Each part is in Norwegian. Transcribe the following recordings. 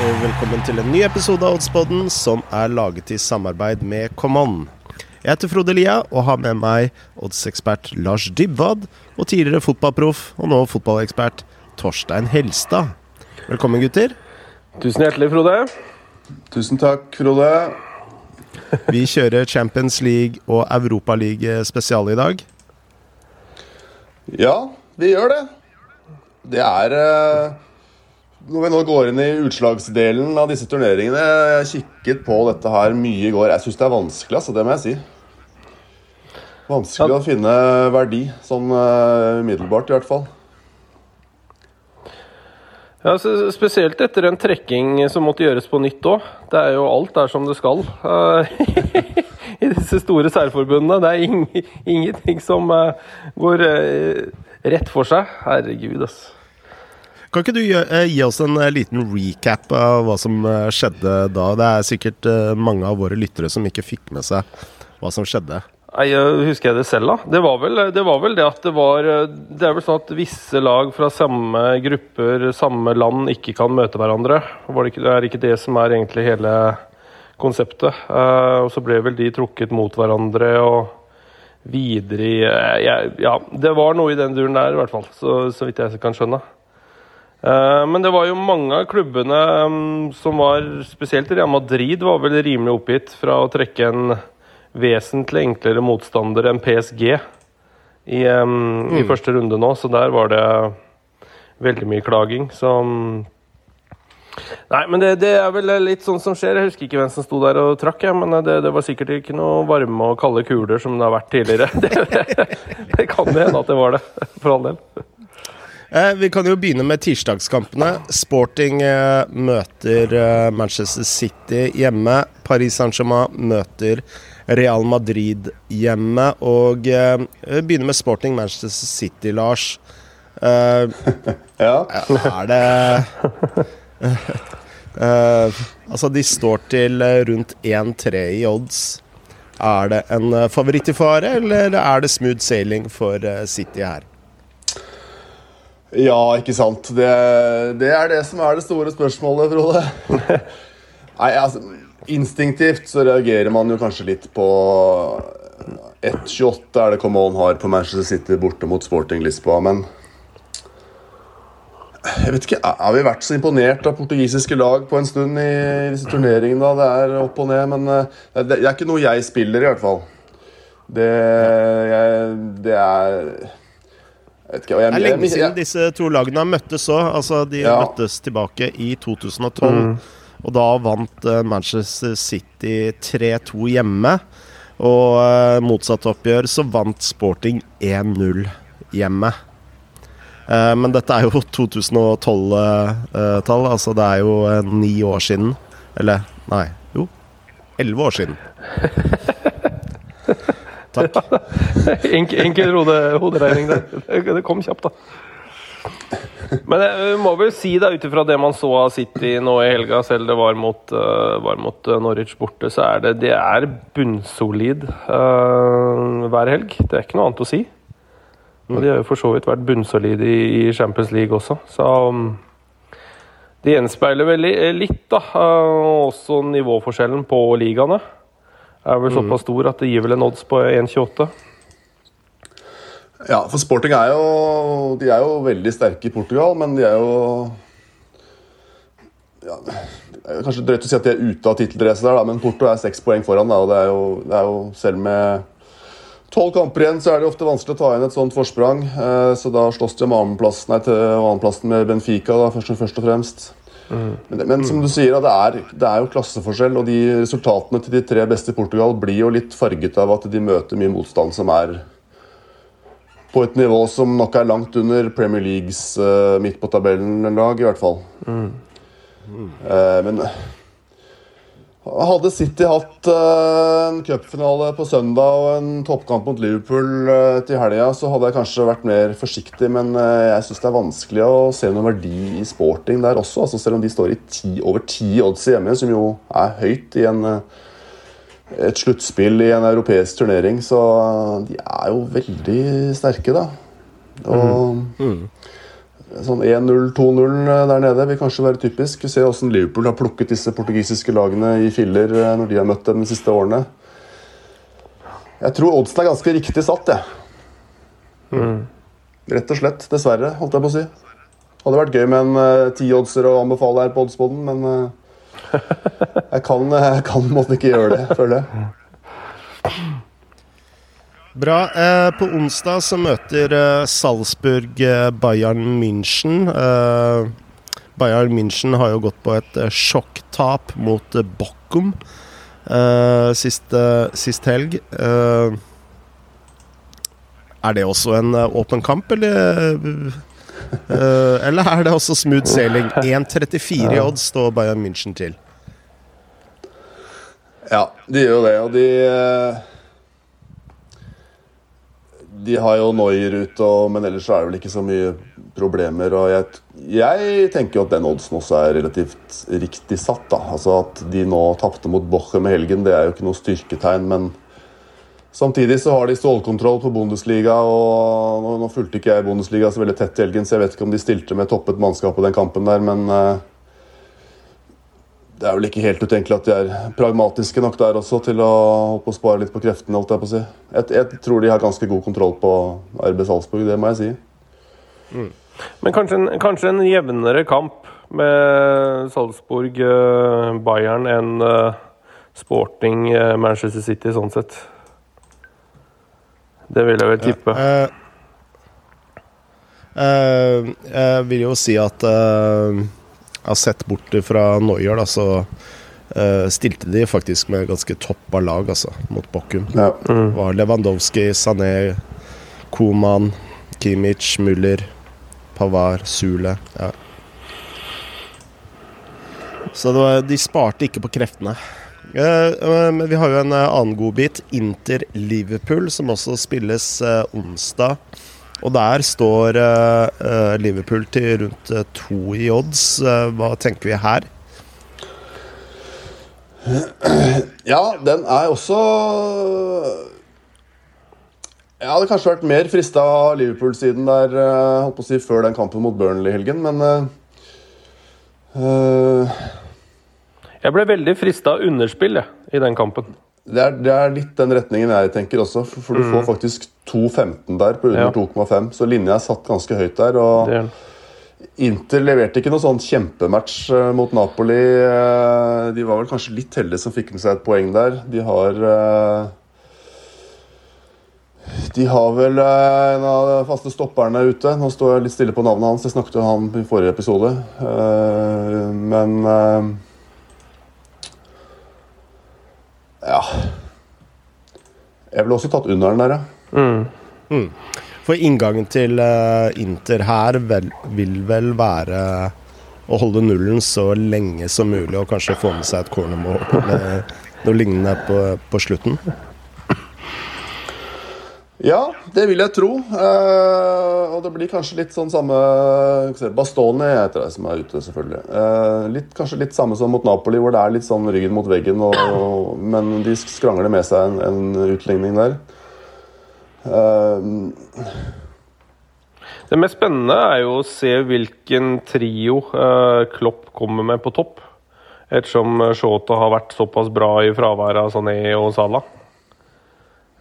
og velkommen til en ny episode av Oddspodden som er laget i samarbeid med Common. Jeg heter Frode Lia og har med meg oddsekspert Lars Dybwad og tidligere fotballproff og nå fotballekspert Torstein Helstad. Velkommen, gutter. Tusen hjertelig, Frode. Tusen takk, Frode. Vi kjører Champions League og Europaliga spesial i dag. Ja, vi gjør det. Det er eh, Når vi nå går inn i utslagsdelen av disse turneringene Jeg kikket på dette her mye i går. Jeg syns det er vanskelig, altså. Det må jeg si. Vanskelig å finne verdi, sånn uh, umiddelbart i hvert fall. Ja, Spesielt etter en trekking som måtte gjøres på nytt òg. Det er jo alt der som det skal. Uh, I disse store særforbundene. Det er ing ingenting som uh, går rett for seg. Herregud, altså. Kan ikke du gi, gi oss en liten recap av hva som skjedde da? Det er sikkert mange av våre lyttere som ikke fikk med seg hva som skjedde. Nei, Husker jeg det selv, da? Det var, vel, det var vel det at det var Det er vel sånn at visse lag fra samme grupper, samme land, ikke kan møte hverandre. Det er ikke det som er egentlig hele konseptet. Uh, og så ble vel de trukket mot hverandre og videre i uh, ja, ja, det var noe i den duren der, i hvert fall. Så, så vidt jeg kan skjønne. Uh, men det var jo mange av klubbene um, som var Spesielt Real Madrid var vel rimelig oppgitt fra å trekke en vesentlig enklere motstander enn PSG i, mm. i, første runde nå, så der var det veldig mye klaging. Så Nei, men det, det, er vel litt sånn som skjer. Jeg husker ikke hvem som sto der og trakk, jeg, men det, det, var sikkert ikke noe varme og kalde kuler som det har vært tidligere. Det, det kan hende at det var det, for all del. Eh, vi kan jo begynne med tirsdagskampene. Sporting eh, møter eh, Manchester City hjemme. Paris Saint-Germain møter Real Madrid hjemme. Og vi begynner med Sporting Manchester City, Lars. Uh, ja. Er det uh, Altså, de står til rundt 1-3 i odds. Er det en favoritt i fare, eller er det smooth sailing for City her? Ja, ikke sant. Det, det er det som er det store spørsmålet, Frode. Nei, altså Instinktivt så reagerer man jo kanskje litt på 1,28 er det Common har på Manchester City borte mot Sporting Lisboa, men jeg vet ikke, Har vi vært så imponert av portugisiske lag på en stund i disse turneringene? da? Det er opp og ned, men eh, det er ikke noe jeg spiller, i hvert fall. Det, jeg, det er ikke, jeg, Det er lenge siden disse to lagene har møttes òg. Altså, de ja. møttes tilbake i 2012. Mm. Og da vant eh, Manchester City 3-2 hjemme. Og uh, motsatt oppgjør så vant Sporting 1-0 hjemme. Uh, men dette er jo 2012-tall, uh, altså det er jo ni år siden. Eller nei, jo. Elleve år siden. Takk. enkel enkel hoderegning der. Det kom kjapt, da. Men jeg må vel si, da, ut ifra det man så av City nå i helga, selv det var mot, uh, var mot uh, Norwich borte, så er det, det er bunnsolid uh, hver helg. Det er ikke noe annet å si. Og de har jo for så vidt vært bunnsolide i, i, Champions League også, så um, Det gjenspeiler vel litt, da. også nivåforskjellen på ligaene er vel såpass stor at det gir vel en odds på 1,28. Ja, for Sporting er jo De er jo veldig sterke i Portugal, men de er jo ja, Det er kanskje drøyt å si at de er ute av tittelracet der, da, men Porto er seks poeng foran. Da, og det er, jo, det er jo selv med tolv kamper igjen, så er det ofte vanskelig å ta inn et sånt forsprang. Eh, så da slåss de om annenplassen, nei, til annenplassen med Benfica, da, først, først og fremst. Mm. Men, men, som du sier, det er, det er, jo klasseforskjell, og de resultatene til de tre beste i Portugal blir jo litt farget av at de møter mye motstand som er på et nivå som nok er langt under Premier Leagues uh, midt på tabellen-lag, i hvert fall. Mm. Mm. Uh, men hadde City hatt uh, en cupfinale på søndag og en toppkamp mot Liverpool til helga, så hadde jeg kanskje vært mer forsiktig, men jeg syns det er vanskelig å se noen verdi i sporting der også. Altså, selv om de står i ti, over ti odds hjemme, som jo er høyt i en et sluttspill i en europeisk turnering, så de er jo veldig sterke, da. Og mm. Mm. Sånn 1-0, 2-0 der nede vil kanskje være typisk. Vi ser hvordan Liverpool har plukket disse portugisiske lagene i filler når de har møtt dem de siste årene. Jeg tror oddsen er ganske riktig satt, jeg. Mm. Rett og slett. Dessverre, holdt jeg på å si. Hadde vært gøy med en ti-oddser uh, å anbefale her på Oddsboden, men uh, jeg kan, jeg kan måtte ikke gjøre det, føler jeg. Bra. Eh, på onsdag så møter eh, Salzburg eh, Bayern München. Eh, Bayern München har jo gått på et eh, sjokktap mot eh, Bockum sist, sist, helg. er det også en åpen kamp, eller eller er det også smooth sailing? 1,34 i odds står Bayern München til. Ja, de gjør jo det, og de De har jo Noyer ute, men ellers er det vel ikke så mye problemer. Og jeg, jeg tenker jo at den oddsen også er relativt riktig satt. da. Altså At de nå tapte mot Boche med helgen, det er jo ikke noe styrketegn, men Samtidig så har de stålkontroll på Bundesliga, og nå, nå fulgte ikke jeg Bundesliga så veldig tett i helgen, så jeg vet ikke om de stilte med toppet mannskap på den kampen der, men uh, det er vel ikke helt utenkelig at de er pragmatiske nok der også til å, å spare litt på kreftene. holdt Jeg på å si. Jeg, jeg, tror de har ganske god kontroll på RB Salzburg, det må jeg si. Mm. Men kanskje en, kanskje en, jevnere kamp med Salzburg, uh, Bayern enn uh, Sporting, Manchester City, sånn sett? Det vil jeg vel tippe. Ja, uh, uh, jeg vil jo si at uh, jeg har sett bort fra Noyer, da, så stilte de faktisk med ganske toppa lag, altså, mot Bokkum. Ja. Mm. Var Lewandowski, Sané, Koman, Kimmich, Müller, Pavar, Sule. Ja. Så var, de sparte ikke på kreftene. Uh, uh, men vi har jo en annen godbit. Inter-Liverpool, som også spilles onsdag. Og der står Liverpool til rundt to i odds. Hva tenker vi her? Ja, den er også Jeg hadde kanskje vært mer frista av Liverpool-siden der holdt på å si, før den kampen mot Burnley i helgen, men uh, jeg ble veldig frista av underspill jeg, i den kampen. Det er, det er, litt den retningen jeg tenker også, for, for du mm. får faktisk 2,15 der på under ja. 2,5. Så linja er satt ganske høyt der. og Inter leverte ikke noe sånn kjempematch uh, mot Napoli. Uh, de var vel kanskje litt heldige som fikk med seg et poeng der. De har uh, de har vel en av de faste stopperne ute. Nå står jeg litt stille på navnet hans. Jeg snakket jo han i forrige episode. Men Ja Jeg ville også tatt under den der, ja. Mm. Mm. For inngangen til uh, Inter her vel, vil vel være å holde nullen så lenge som mulig og kanskje få med seg et cornermål eller noe lignende på, på slutten? Ja, det vil jeg tro. Eh, og det blir kanskje litt sånn samme Bastoni heter det som er ute, selvfølgelig. Eh, litt, kanskje litt samme som mot Napoli, hvor det er litt sånn ryggen mot veggen, og, og, men de skrangler med seg en, en utligning der. Eh, det mest spennende er jo å se hvilken trio Klopp kommer med på topp. Ettersom Shota har vært såpass bra i fraværet av Sané og Salah.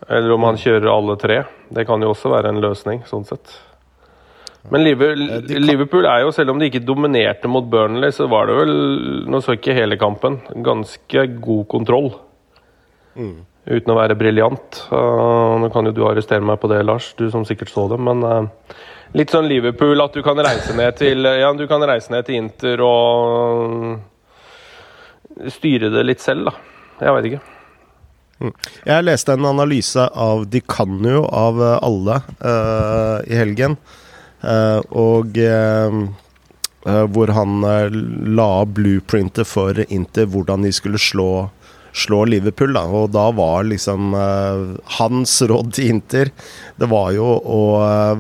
Eller om han kjører alle tre. Det kan jo også være en løsning, sånn sett. Men Liverpool er jo, selv om de ikke dominerte mot Burnley, så var det vel Nå så ikke hele kampen. Ganske god kontroll. Mm. Uten å være briljant. Uh, nå kan jo du arrestere meg på det, Lars, du som sikkert så det, men uh, litt sånn Liverpool at du kan reise ned til Ja, du kan reise ned til Inter og styre det litt selv, da. Jeg veit ikke. Jeg leste en analyse av Di Canio av eh, alle uh, i helgen. Uh, og uh, hvor han la blueprintet for Inter hvordan de skulle slå, slå Liverpool. Da. Og da var liksom hans råd til Inter Det var jo å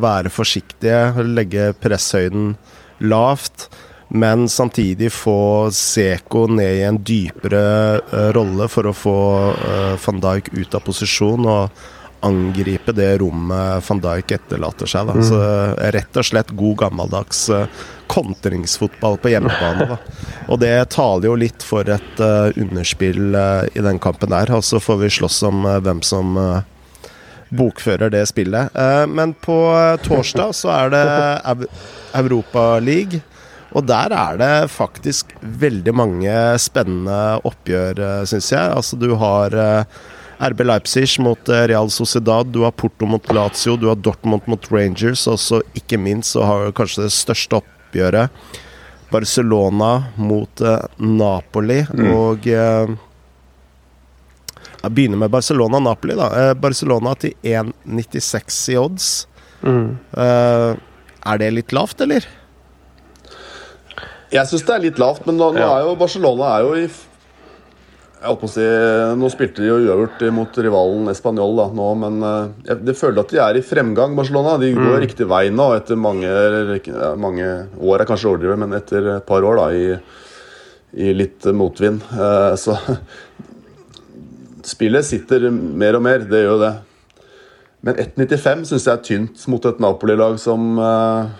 være forsiktige, legge presshøyden lavt men samtidig få Seko ned i en dypere uh, rolle for å få uh, van Dijk ut av posisjon. og angripe det rommet van Dijk etterlater seg. Da. Mm. Så rett og slett god gammeldags kontringsfotball på hjemmebane. Da. Og det taler jo litt for et underspill i den kampen der. Og så får vi slåss om hvem som bokfører det spillet. men på torsdag så er det Europa Europaliga. Og der er det faktisk veldig mange spennende oppgjør, syns jeg. Altså du har RB Leipzig mot Real Sociedad, du har Porto mot Lazio, du har Dortmund mot Rangers, og så ikke minst så har du kanskje det største oppgjøret. Barcelona mot Napoli. Mm. Og Jeg begynner med Barcelona-Napoli. da Barcelona til 1,96 i odds. Mm. er det litt lavt, eller? Jeg syns det er litt lavt, men nå, nå er jo Barcelona er jo i jeg holdt på å si, Nå spilte de jo uavgjort mot rivalen Español da, nå, men eh, jeg, jeg, føler at de er i fremgang, Barcelona. De går mm. riktig vei nå etter mange, mange år, er kanskje overdrevet, men etter et par år da, i, i litt motvind. Eh, så spillet sitter mer og mer, det gjør jo det. Men 1,95 syns jeg er tynt mot et Napoli-lag som eh,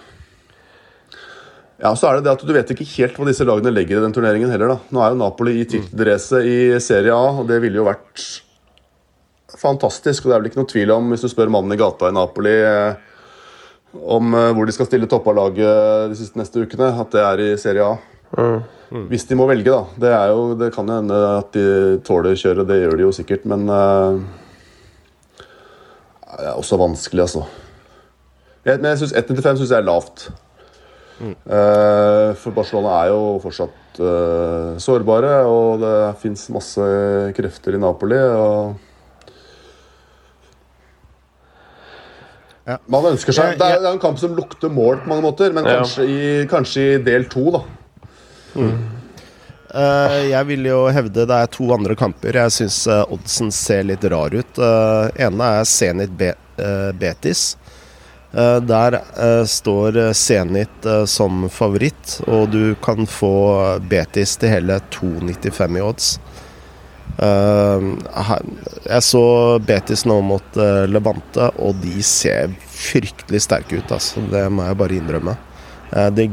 ja, så er det det at Du vet ikke helt hva disse lagene legger i den turneringen heller. da. Nå er jo Napoli i tittelracet i Serie A, og det ville jo vært fantastisk. og Det er vel ikke noe tvil om, hvis du spør mannen i gata i Napoli eh, om eh, hvor de skal stille topp laget de siste neste ukene, at det er i Serie A. Mm. Mm. Hvis de må velge, da. Det, jo, det kan jo hende at de tåler kjøret, det gjør de jo sikkert, men uh, Det er også vanskelig, altså. Jeg, men jeg synes 1,95 syns jeg er lavt. Mm. for Barcelona er jo fortsatt uh, sårbare, og det fins masse krefter i Napoli. og ja. Man ønsker seg det er, det er, en kamp som lukter mål på mange måter, men ja. kanskje, i, kanskje, i, del to, da. Mm. Uh, jeg vil jo hevde det er to andre kamper. Jeg syns uh, oddsen ser litt rar ut. Uh, ene er Zenit Be Betis. Eh, der uh, står eh, Zenit uh, som favoritt, og du kan få Betis til hele 2,95 i odds. jeg så Betis nå mot Levante, og de ser fryktelig sterke ut. Altså. Det må jeg bare innrømme. Det,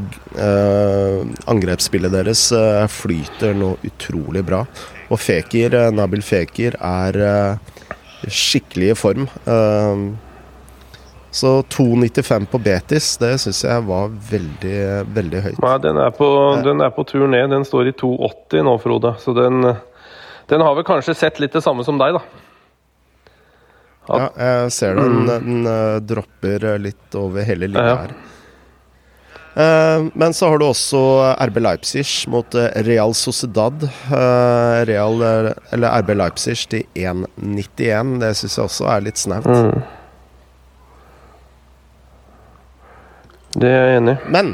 angrepsspillet deres flyter nå utrolig bra. Og Fekir, Nabil Fekir er skikkelig i form. Uh, så 2,95 på Betis, det syns jeg var veldig, veldig høyt. Nei, den er, på, den er på tur ned. Den står i 2,80 nå, Frode. Så den, den, har vel kanskje sett litt det samme som deg, da. At, ja, jeg ser den. Mm. Den uh, dropper litt over hele linja ja. her. Uh, men så har du også RB Leipzig mot Real Sociedad. Real, eller RB Leipzig til 1,91. Det syns jeg også er litt snaut. Mm. Det er jeg enig i. Men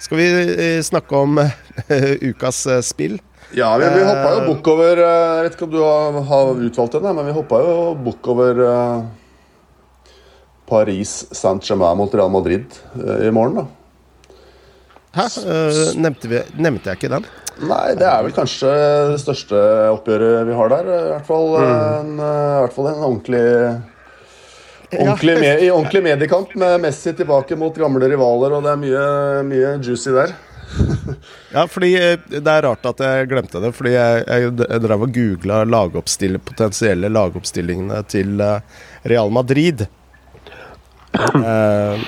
skal vi eh, snakke om uh, ukas uh, spill? Ja, vi, vi hoppa jo bukk over Jeg vet ikke om du har, har utvalgt den, men vi hoppa jo bukk over uh, Paris Saint-Germain mot Real Madrid i morgen, da. Hæ? Nevnte, vi, nevnte, jeg ikke den? Nei, det er vel kanskje det største oppgjøret vi har der. I hvert fall, mm. en, i hvert fall en ordentlig Ordentlig, med, I ordentlig mediekamp med Messi tilbake mot gamle rivaler, og det er mye, mye juicy der. ja, fordi eh, det er rart at jeg glemte det, fordi jeg, jeg, jeg drev og googla lagoppstill, potensielle lagoppstillingene til eh, Real Madrid. eh,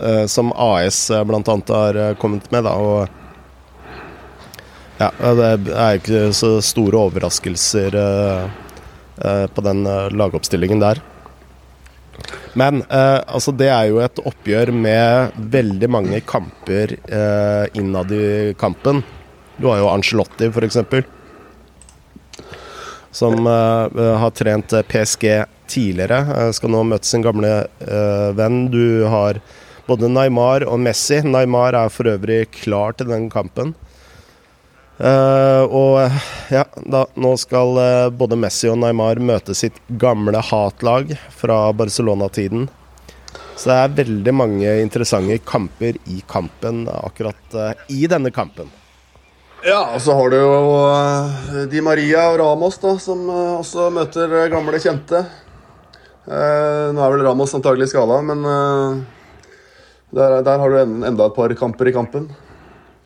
eh, som AS blant annet har kommet med, da, og ja, det er ikke så store overraskelser eh, eh, på den lagoppstillingen der. Men eh, altså det er jo et oppgjør med veldig mange kamper eh, innad i kampen. Du har jo Angelotti, f.eks. Som eh, har trent PSG tidligere. Eh, skal nå møte sin gamle eh, venn. Du har både Neymar og Messi. Neymar er for øvrig klar til den kampen. Uh, og ja, da, nå skal uh, både Messi og Neymar møte sitt gamle hatlag fra Barcelona-tiden. Så det er veldig mange interessante kamper i kampen akkurat uh, i denne kampen. Ja, og så har du jo Di Maria og Ramos, da, som også møter gamle kjente. Nå er vel Ramos antagelig skada, men der, der, har du en, enda et par kamper i kampen.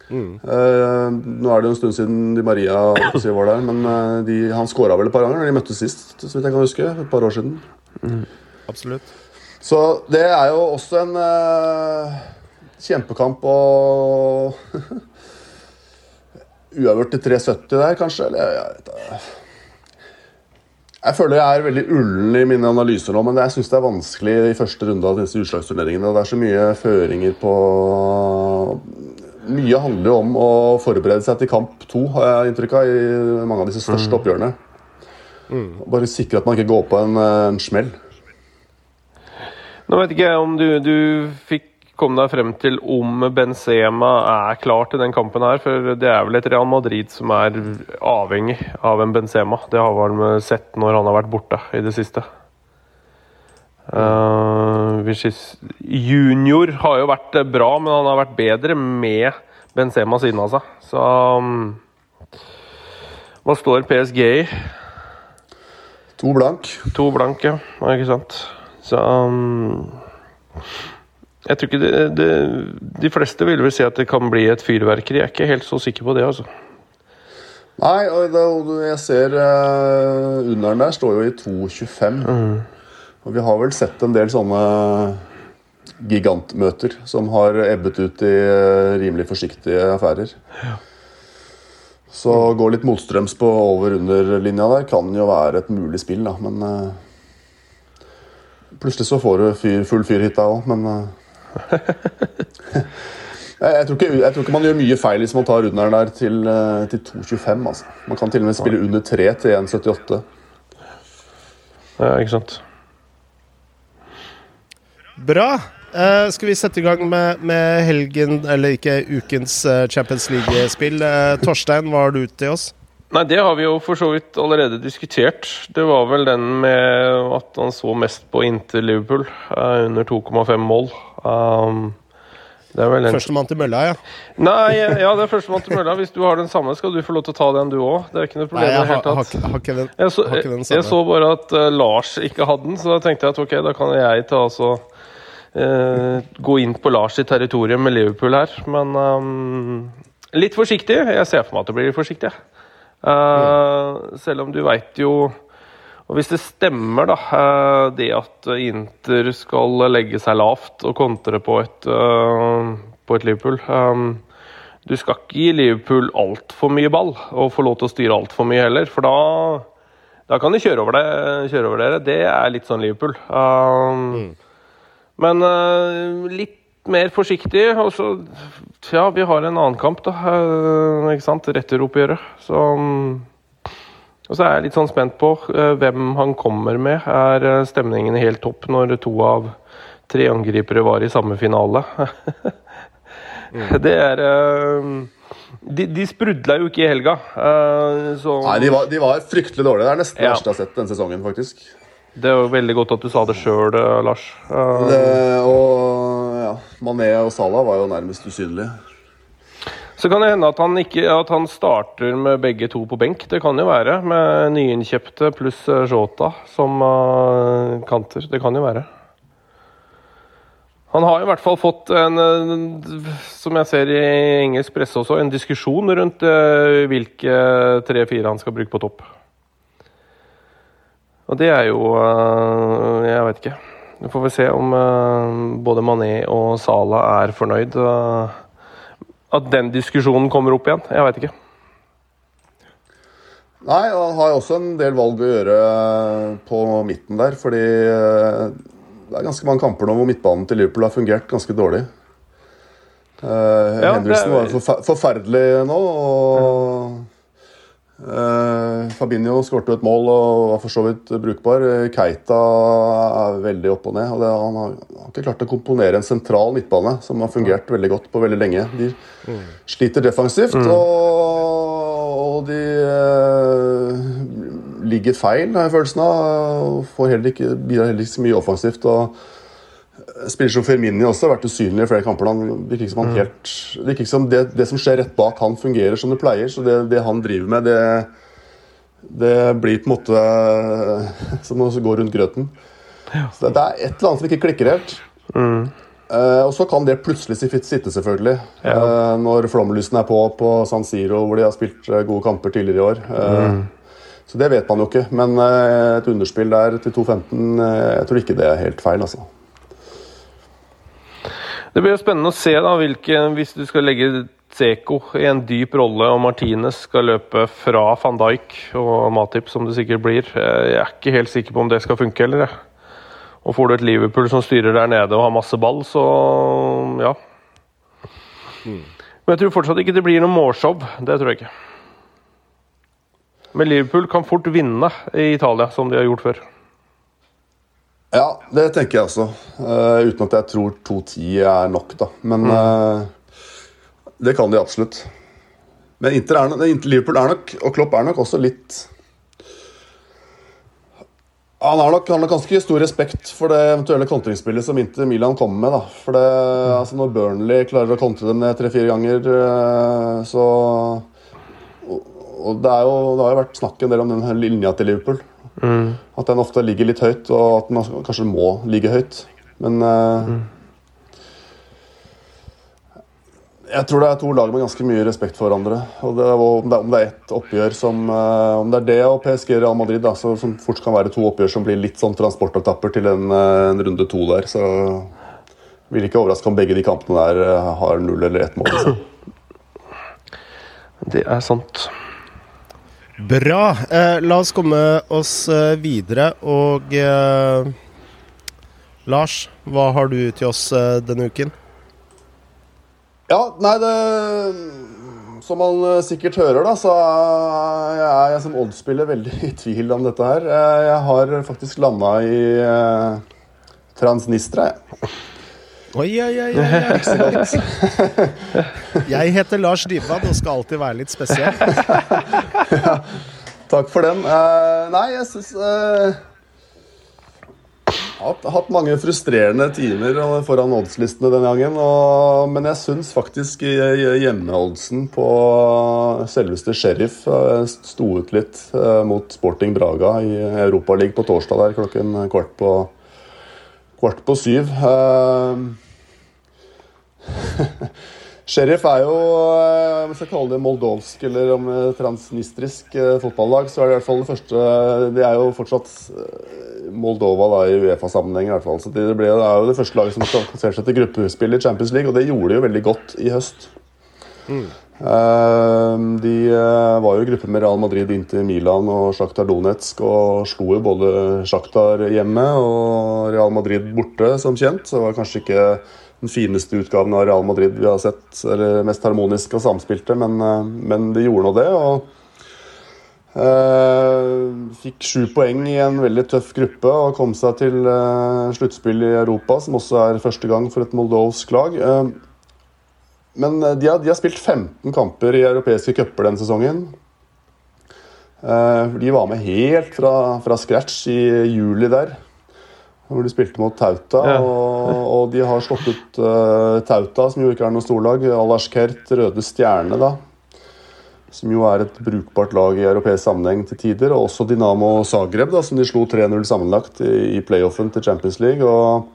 Mm. Uh, nå er det jo en stund siden Di Maria var der, men de, han skåra vel et par ganger når de møttes sist, så vidt jeg kan huske. Et par år siden. Mm. Absolutt. Så det er jo også en kjempekamp og Uavgjort til 3,70 der, kanskje? Eller jeg vet ikke. Jeg føler jeg er veldig ullen i mine analyser nå, men jeg syns det er vanskelig i første runde av disse utslagsturneringene. Det er så mye føringer på Mye handler jo om å forberede seg til kamp to, har jeg inntrykk av, i mange av disse største mm. oppgjørene. Mm. Bare sikre at man ikke går på en, en smell. Nå vet ikke jeg om du, du fikk komme deg frem til om Benzema er klar til den kampen her. For det er vel et Real Madrid som er avhengig av en Benzema. Det har man sett når han har vært borte i det siste. Uh, junior har jo vært bra, men han har vært bedre med Benzema siden av seg. Så um, Hva står PSG i? To blank. To blank, ja. Ikke sant. Så um, jeg tror ikke det, det, De fleste vil vel si at det kan bli et fyrverkeri. Jeg er ikke helt så sikker på det, altså. Nei, og jeg ser uh, Underen der står jo i 2,25. Mm. Og vi har vel sett en del sånne gigantmøter som har ebbet ut i uh, rimelig forsiktige affærer. Ja. Så å gå litt motstrøms på over-under-linja der kan jo være et mulig spill, da. Men uh, plutselig så får du fyr, full fyr hit da òg, men jeg, tror ikke, jeg, tror ikke, man gjør mye feil hvis man tar underen der til, uh, til 2,25. Altså. Man kan til og med spille under 3 til 1,78. Ja, ikke sant. Bra. Uh, skal vi sette i gang med, med, helgen, eller ikke ukens uh, Champions League-spill? Uh, Torstein, hva har du til oss? Nei, Det har vi jo for så vidt allerede diskutert. Det var vel den med at han så mest på inntil Liverpool, under 2,5 mål. Um, en... Førstemann til mølla, ja. Nei, ja, det er førstemann til mølla. Hvis du har den samme, skal du få lov til å ta den, du òg. Det er ikke noe problem. Nei, jeg, har, har, har, ikke den, jeg, så, har ikke den samme. Jeg så bare at Lars ikke hadde den, så da tenkte jeg at ok, da kan jeg ta altså Gå inn på Lars sitt territorium med Liverpool her. Men um, litt forsiktig. Jeg ser for meg at det blir litt forsiktig. Uh, mm. Selv om du veit jo og Hvis det stemmer, da, uh, det at Inter skal legge seg lavt og kontre på et, uh, på et Liverpool um, Du skal ikke gi Liverpool altfor mye ball og få lov til å styre altfor mye heller, for da, da kan de kjøre over, det, kjøre over, dere. Det er litt sånn Liverpool. Um, mm. Men uh, litt mer forsiktig. Og så Ja, vi har en annen kamp, da. Uh, ikke sant? Returoppgjøret. Så og så er jeg litt sånn spent på uh, hvem han kommer med. Er stemningen helt topp når to av tre angripere var i samme finale? mm. Det er de, de sprudla jo ikke i helga. Så... Nei, de var, de var, fryktelig dårlige. Det er nesten det ja. verste jeg har sett denne sesongen, faktisk. Det er jo veldig godt at du sa det sjøl, Lars. Det, og ja, Mané og Salah var jo nærmest usynlige. Så kan det hende at han, ikke, at han, starter med begge to på benk. Det kan jo være. Med nyinnkjøpte pluss Jota som uh, kanter. Det kan jo være. Han har i hvert fall fått en, som jeg ser i engelsk presse også, en diskusjon rundt uh, hvilke tre-fire han skal bruke på topp. Og det er jo uh, Jeg vet ikke. Nå får vi se om både Mané og Sala er fornøyd. Uh, at den diskusjonen kommer opp igjen. Jeg veit ikke. Nei, han har også en del valg å gjøre på midten der. Fordi eh, det er ganske mange kamper nå hvor midtbanen til Liverpool har fungert ganske dårlig. Uh, ja, Henderson var forfer forferdelig nå. og Fabinho skårte et mål og var for så vidt brukbar. Keita er veldig opp og ned. og det, han, har, ikke klart å komponere en sentral midtbane som har fungert veldig godt på veldig lenge. De mm. sliter defensivt, mm. og, og, de eh, ligger feil, har jeg følelsen av. og får heller ikke, Bidrar heller ikke så mye offensivt. og Spiller som Firmini også vært usynlig i flere kamper. Han virker ikke som han mm. helt, ikke som det, det, som skjer rett bak han, fungerer som det pleier. Så det, det han driver med, det, det blir på en måte som å gå rundt grøten. Så det er et eller annet som ikke klikker helt. Mm. Uh, og så kan det plutselig sitte, selvfølgelig. Ja. Uh, når flomlysen er på på San Siro, hvor de har spilt uh, gode kamper tidligere i år. Mm. Så det vet man jo ikke. Men et underspill der til 2.15, jeg tror ikke det er helt feil, altså. Det blir jo spennende å se da, hvilke, hvis du skal legge Zeko i en dyp rolle, og Martinez skal løpe fra van Dijk og Matip, som det sikkert blir. Jeg er ikke helt sikker på om det skal funke heller. Og får du et Liverpool som styrer der nede og har masse ball, så ja. Mm. Men jeg tror fortsatt ikke det blir noe målshow. Det tror jeg ikke. Men Liverpool kan fort vinne i Italia, som de har gjort før. Ja, det tenker jeg også. Uh, uten at jeg tror 2-10 er nok, da. Men mm. uh, det kan de absolutt. Men Inter er, Liverpool er nok, og Klopp er nok også litt han har nok, han har ganske stor respekt for det eventuelle kontringsspillet som Inter Milan kommer med. da. For det, mm. altså Når Burnley klarer å kontre dem ned tre-fire ganger, eh, så og det, jo, det, har jo vært snakk en del om den linja til Liverpool. Mm. At den ofte ligger litt høyt, og at den kanskje må ligge høyt. Men uh, mm. Jeg tror det er to lag med ganske mye respekt for hverandre. Og det, om, det, om det er ett oppgjør som uh, Om det er det og PSG Real Madrid, da, så, som fort kan være to oppgjør som blir litt sånn transportopptapper til en, uh, en, runde to der, så vil ikke overraske om begge de kampene der har null eller ett mål. Så. Det er sant. Bra. Eh, la oss komme oss videre. Og Lars, hva har du til oss denne uken? Ja, nei, det Som man eh, sikkert hører, da, så er jeg som Odd-spiller veldig i tvil om dette her. Eh, jeg har faktisk landa i eh, Transnistra, jeg. Oi, oi, oi, oi. Jeg heter Lars Dybwad og skal alltid være litt spesiell. ja, takk for den. Uh, nei, jeg syns uh, hatt, hatt mange frustrerende timer foran oddslistene denne gangen. Og, men jeg syns faktisk hjemmeoddsen på selveste Sheriff eh, sto ut litt eh, mot Sporting Braga i Europaligaen på torsdag der klokken kvart på, kvart på syv. Sheriff er jo eh, om vi skal kalle det moldovsk eller om transnistrisk eh, fotballag, så er det i hvert fall det første Det er jo fortsatt eh, Moldova da i Uefa-sammenheng. i hvert fall, så Det, ble, det er jo det første laget som kvalifiserte seg til gruppespill i Champions League, og det gjorde de jo veldig godt i høst. Mm. De var jo i gruppe med Real Madrid inntil Milan og Sjaktar Donetsk og slo jo både Sjaktar hjemme og Real Madrid borte, som kjent. Så det var kanskje ikke den fineste utgaven av Real Madrid vi har sett. Eller mest harmoniske og samspilte, men, eh, men de gjorde nå det. og eh, Fikk sju poeng i en veldig tøff gruppe og kom seg til eh, sluttspill i Europa, som også er første gang for et moldovsk lag. Eh, men de har, de har, spilt 15 kamper i europeiske cuper denne sesongen. Eh, de var med helt fra, fra scratch i juli der hvor de spilte mot Tauta. Ja. Og, og, de har slått ut uh, Tauta, som jo ikke er noe storlag. Alasjkert, Røde Stjerne, da. Som jo er et brukbart lag i europeisk sammenheng til tider. Og også Dinamo Zagreb, da, som de slo 3-0 sammenlagt i, i playoffen til Champions League. Og,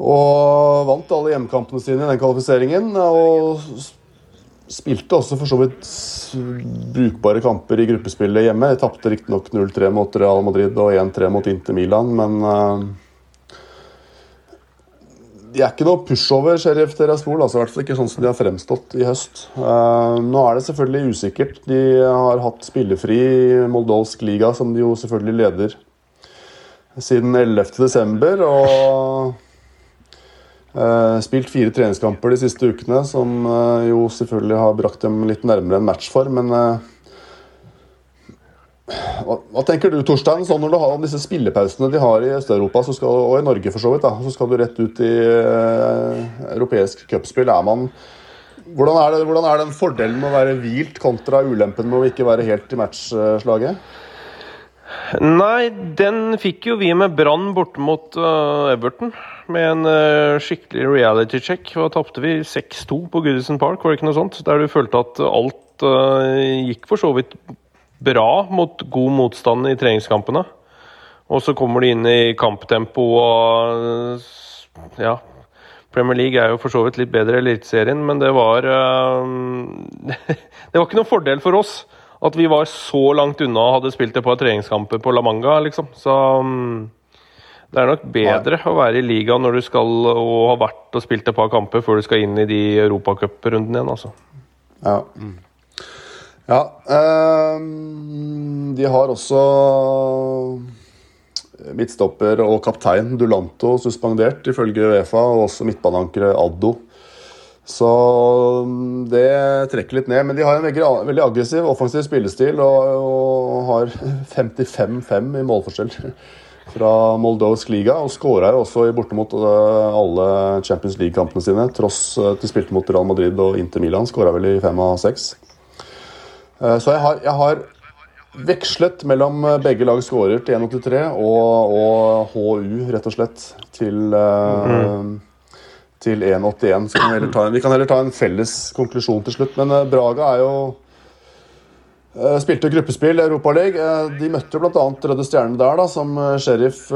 og vant alle hjemmekampene sine i den kvalifiseringen. Og Spilte også for så vidt brukbare kamper i gruppespillet hjemme. De tapte riktignok 0-3 mot Real Madrid og 1-3 mot Inter Milan, men uh, De er ikke noe pushover, Sheriff Tiraspol. Altså, I hvert fall ikke sånn som de har fremstått i høst. Uh, nå er det selvfølgelig usikkert. De har hatt spillefri moldovsk liga, som de jo selvfølgelig leder siden 11.12. Og spilt fire treningskamper de siste ukene, som uh, jo selvfølgelig har brakt dem litt nærmere en matchform. Men uh, hva, hva, tenker du, Torstein, sånn når du har disse spillepausene de har i Øst-Europa, og i Norge for så vidt, da, så skal du rett ut i europeisk cupspill. Hvordan er, det, hvordan er den fordelen med å være hvilt kontra ulempen med å ikke være helt i matchslaget? Nei, den fikk jo vi med Brann borte mot Everton med en uh, skikkelig reality check. Da tapte vi? 6-2 på Goodison Park, var det ikke noe sånt? Der du følte at alt uh, gikk for så vidt bra mot god motstand i treningskampene. Og så kommer de inn i kamptempo og Ja. Premier League er jo for så vidt litt bedre i Eliteserien, men det var Det var ikke noen fordel for oss at vi var så langt unna og hadde spilt et par treningskamper på La Manga, liksom. Så det er nok bedre å være i ligaen når du skal og har vært og spilt et par kamper før du skal inn i de europacuprundene igjen, altså. Ja. Mm. Ja. Um, de har også midtstopper og kaptein Dulanto suspendert, ifølge Uefa, og også midtbaneankeret Addo. Så um, det trekker litt ned. Men de har en veldig, veldig aggressiv, offensiv spillestil og, og har 55-5 i målforskjell fra Moldovsk liga. Og skåra også i bortimot uh, alle Champions League-kampene sine, tross at uh, de spilte mot Real Madrid og Inter Milan. Skåra vel i fem av seks. Eh, så jeg har, jeg har, vekslet mellom eh, begge lag skårer til 1,83 og, og, HU, rett og slett, til, mm. Til 1,81. Vi kan heller ta en felles konklusjon til slutt. Men Braga er jo Spilte gruppespill i Europaligaen. De møtte bl.a. Røde Stjerne der, da, som Sheriff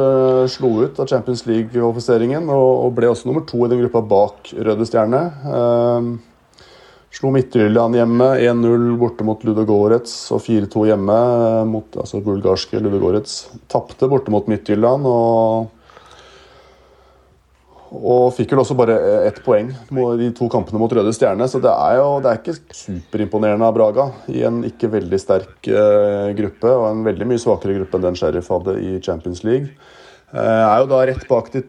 slo ut av Champions League-offiseringen. Og ble også nummer to i den gruppa bak Røde Stjerne. Slo Midtjylland hjemme 1-0 borte mot Ludogorets og 4-2 hjemme mot altså bulgarske Ludogorets. Tapte borte mot Midtjylland og og fikk vel også bare ett poeng i to kampene mot Røde Stjerne. Så det er jo det er ikke superimponerende av Braga i en ikke veldig sterk uh, gruppe. Og en veldig mye svakere gruppe enn den Sheriff hadde i Champions League. Uh, er jo da rett bak de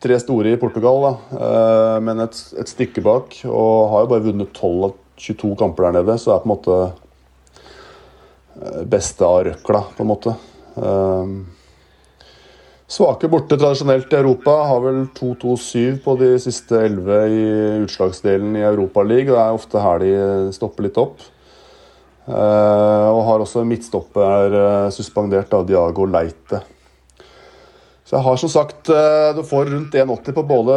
tre store i Portugal, da, eh, men et, et, stykke bak. Og har jo bare vunnet 12 av 22 kamper der nede, så er på en måte eh, beste av røkla, på en måte. Eh, svake borte tradisjonelt i Europa. Har vel 2-2-7 på de siste 11 i utslagsdelen i Europaligaen. Det er ofte her de stopper litt opp. og har også midtstopper suspendert av Diago Leite. Så jeg har som sagt eh, Du får rundt 1,80 på både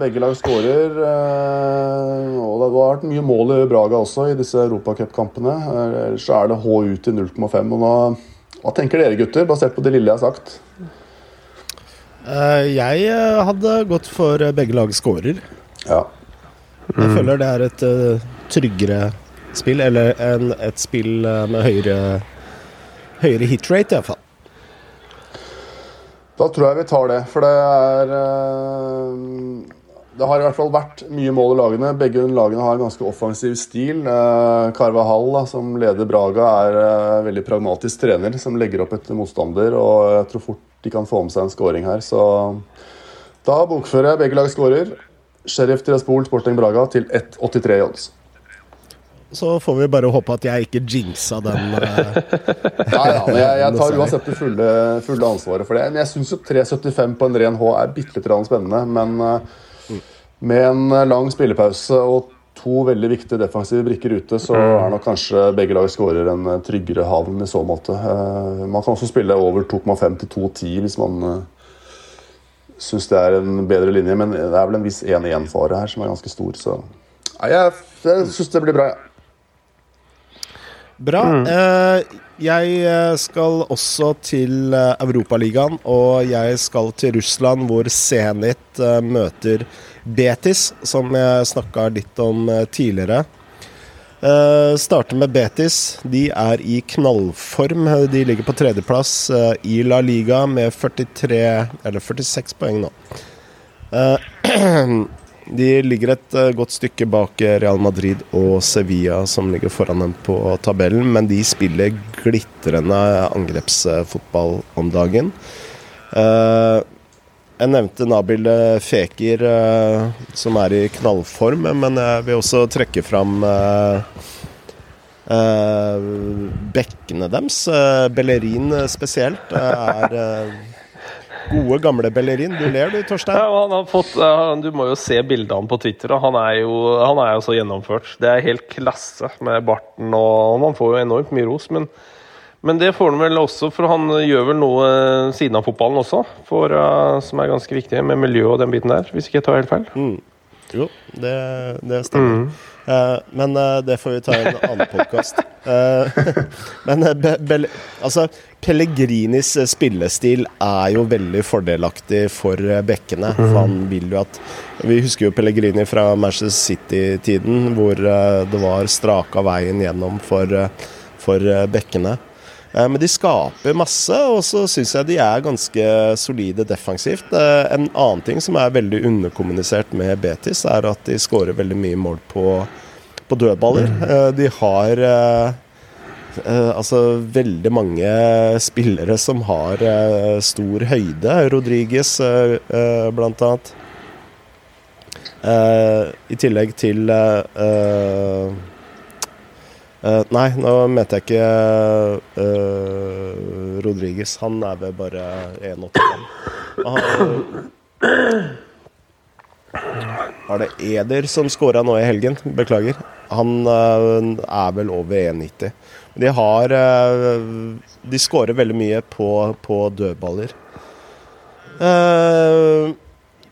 begge lag skårer. Eh, og det har vært mye mål i Braga også i disse europacupkampene. Ellers så er det HU til 0,5. og Hva tenker dere gutter, basert på det lille jeg har sagt? Eh, jeg hadde gått for begge lag scorer. Ja. Mm. Jeg føler det er et tryggere spill, eller en, et spill med høyere, høyere hitrate, iallfall. Da tror jeg vi tar det, for det er eh, Det har i hvert fall vært mye mål i lagene. Begge lagene har en ganske offensiv stil. Eh, Carvahall, som leder Braga, er en veldig pragmatisk trener som legger opp etter motstander. og Jeg tror fort de kan få med seg en scoring her. Så da bokfører jeg begge lag skårer. Sheriff Tiraspol Sporting Braga til 1,83 odds. Så får vi bare håpe at jeg ikke jinxa den. Uh, ja, ja, men jeg, jeg tar uansett det fulle, fulle, ansvaret for det. Men jeg syns jo 3,75 på en ren H er bitte litt spennende. Men med en lang spillepause og to veldig viktige defensive brikker ute, så mm. er nok kanskje begge lag skårer en tryggere havn i så måte. Uh, man kan også spille over 2,5 til 2,10 hvis man syns det er en bedre linje, men det er vel en viss 1-1-fare her som er ganske stor, så Nei, jeg, jeg syns det blir bra, jeg. Ja. Bra. Mm. Eh, jeg eh, skal også til eh, Europaligaen, og jeg skal til Russland, hvor Zenit møter Betis, som jeg snakka litt om tidligere. Uh, starter med Betis. De er i knallform. De ligger på tredjeplass uh, i La Liga med 43, eller 46 poeng nå. Uh, De ligger et godt stykke bak eh, Real Madrid og Sevilla, som ligger foran dem på tabellen, men de spiller glitrende angrepsfotball om dagen. Uh, jeg nevnte Nabil Fekir, uh, som er i knallform, men jeg vil også trekke fram bekkene deres. Bellerin spesielt er Gode, gamle Bellerin. Du ler du, Torstein? Ja, fått, du må jo se bildene på Twitter. Han er, jo, han er jo så gjennomført. Det er helt klasse med barten, og man får jo enormt mye ros. Men, men det får han vel også, for han gjør vel noe siden av fotballen også, for, uh, som er ganske viktig, med miljø og den biten der, hvis ikke jeg tar helt feil. Mm. Jo, det, det stemmer. Mm. Uh, men uh, det får vi ta i en annen podkast. Men be, be, altså, Pellegrinis spillestil er jo veldig fordelaktig for bekkene. For han vil jo at Vi husker jo Pellegrini fra Manchester City-tiden, hvor det var straka veien gjennom for, for bekkene. Men de skaper masse, og så syns jeg de er ganske solide defensivt. En annen ting som er veldig underkommunisert med Betis, er at de skårer veldig mye mål på, på dødballer. Mm. De har altså veldig mange spillere som har stor høyde. Rodriges blant annet. I tillegg til Uh, nei, nå mente jeg ikke uh, Rodriges. Han er vel bare 1,85. Var det Eder som scora nå i helgen? Beklager. Han uh, er vel over 1,90. De har De skårer veldig mye på, på dødballer. Uh,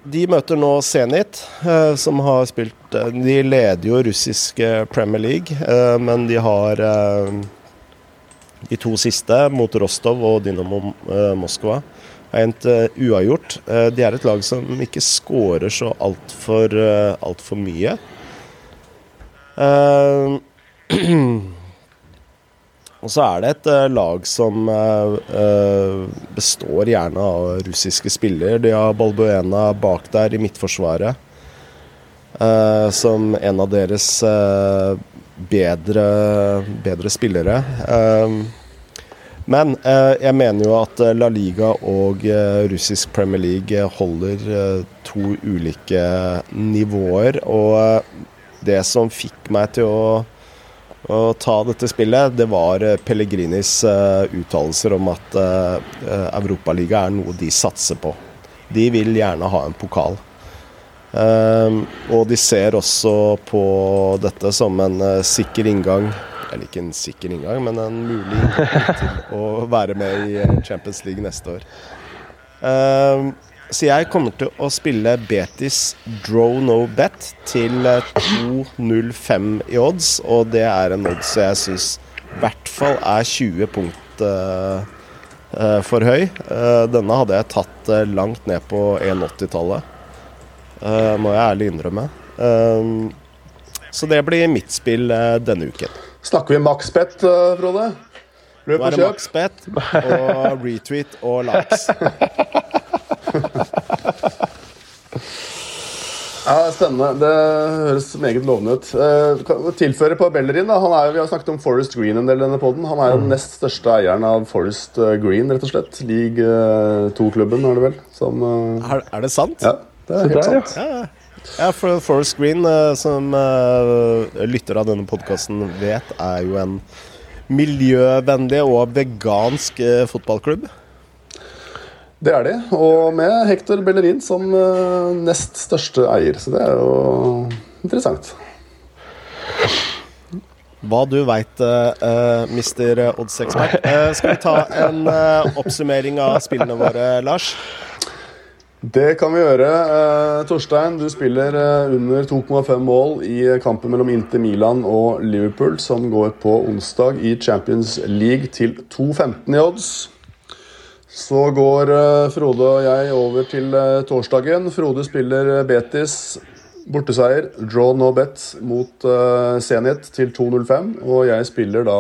de møter nå Zenit, eh, som har spilt eh, De leder jo russisk Premier League, eh, men de har de to siste, mot Rostov og Dynamo Moskva, er endt uavgjort. De er et lag som ikke skårer så altfor alt for mye. Og så er det et uh, lag som uh, består gjerne av russiske spillere. De har Balbuena bak der i midtforsvaret uh, som en av deres bedre, bedre, spillere. men jeg mener jo at La Liga og russisk Premier League holder to ulike nivåer. Og det som fikk meg til å å ta dette spillet, det var eh, Pellegrinis uh, uttalelser om at uh, Europaliga er noe de satser på. De vil gjerne ha en pokal. Uh, og de ser også på dette som en sikker inngang Eller ikke en sikker inngang, men en mulig inngang til å være med i Champions League neste år. Så jeg kommer til å spille Betis Draw No Bet til 2,05 i odds, og det er en odds jeg syns i hvert fall er 20 punkt uh, uh, for høy. Uh, denne hadde jeg tatt langt ned på 1,80-tallet, må jeg ærlig innrømme. så det blir mitt spill denne uken. Snakker vi maksbet, Frode? Løp og kjøp. Nå er det maksbet og retweet og likes. Ja, Spennende. Det høres meget lovende ut. Eh, tilføre på Bellerin. da, er, Vi har snakket om Forest Green en del denne podden. Han er jo den mm. nest største eieren av Forest eh, Green, rett og slett. League 2-klubben, eh, er det vel? Som, er, er, det sant? Ja, det er helt der, sant. Ja. Ja, ja, for Forest Green, som lytter av denne podkasten vet, er jo en miljøvennlig og vegansk fotballklubb. Det er de, og med Hector Bellerin som uh, nest største eier. Så det er jo interessant. Hva du veit, uh, uh, mister oddsekspert. Uh, skal vi ta en oppsummering av spillene våre, Lars? Det kan vi gjøre. Torstein, du spiller under 2,5 mål i kampen mellom Inter Milan og Liverpool, som går på onsdag i Champions League til 2,15 i odds. Så går uh, Frode og jeg over til uh, torsdagen. Frode spiller uh, Betis borteseier, draw no bet, mot Zenit til 2.05. Og jeg spiller da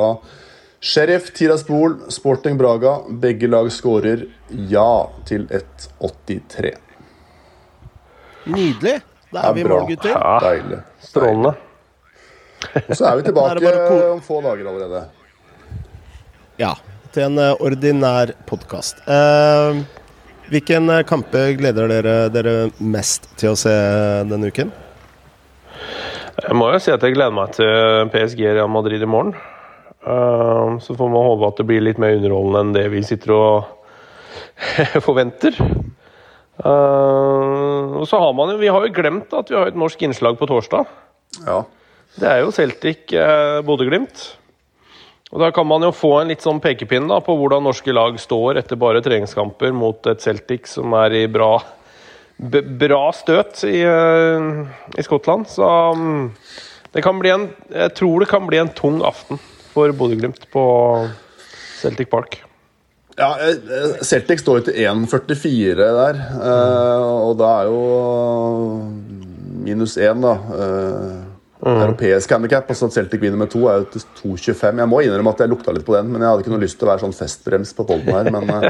Sheriff Tiraspol, Sporting Braga. Begge lag skårer ja til 1,83. Nydelig. Da er vi i mål, gutter. Ja, Deilig. Strålende. Og så er vi tilbake om få dager allerede. Ja til en eh, ordinær podkast. Eh, hvilken eh, kamper gleder dere dere mest til å se denne uken? Jeg må jo si at jeg gleder meg til PSG Real Madrid i morgen. Uh, så får man håpe at det blir litt mer underholdende enn det vi sitter og forventer. Uh, og så har man jo Vi har jo glemt at vi har et norsk innslag på torsdag. Ja. Det er jo Celtic uh, Bodø-Glimt. Og Da kan man jo få en litt sånn pekepinn da, på hvordan norske lag står etter bare treningskamper mot et Celtic som er i bra, bra støt i, i Skottland. Så um, det kan bli en Jeg tror det kan bli en tung aften for Bodø-Glimt på Celtic Park. Ja, Celtic står jo til 1,44 der, og da er jo minus 1, da. Mm. Europeisk handikap. Og at Celtic vinner med to, er jo til 2,25. Jeg må innrømme at jeg lukta litt på den, men jeg hadde ikke noe lyst til å være sånn festbrems på polden her. men...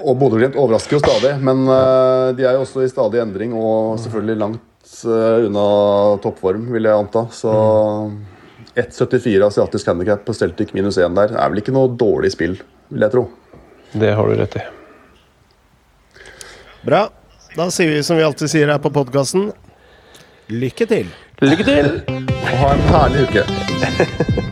Og Bodø-Glimt overrasker jo stadig, men uh, de er jo også i stadig endring og selvfølgelig langt uh, unna toppform, vil jeg anta. Så 1,74 asiatisk handikap på Celtic minus 1 der er vel ikke noe dårlig spill, vil jeg tro. Det har du rett i. Bra. Da sier vi som vi alltid sier her på podkasten lykke til. Lykke til! Og ha en herlig uke.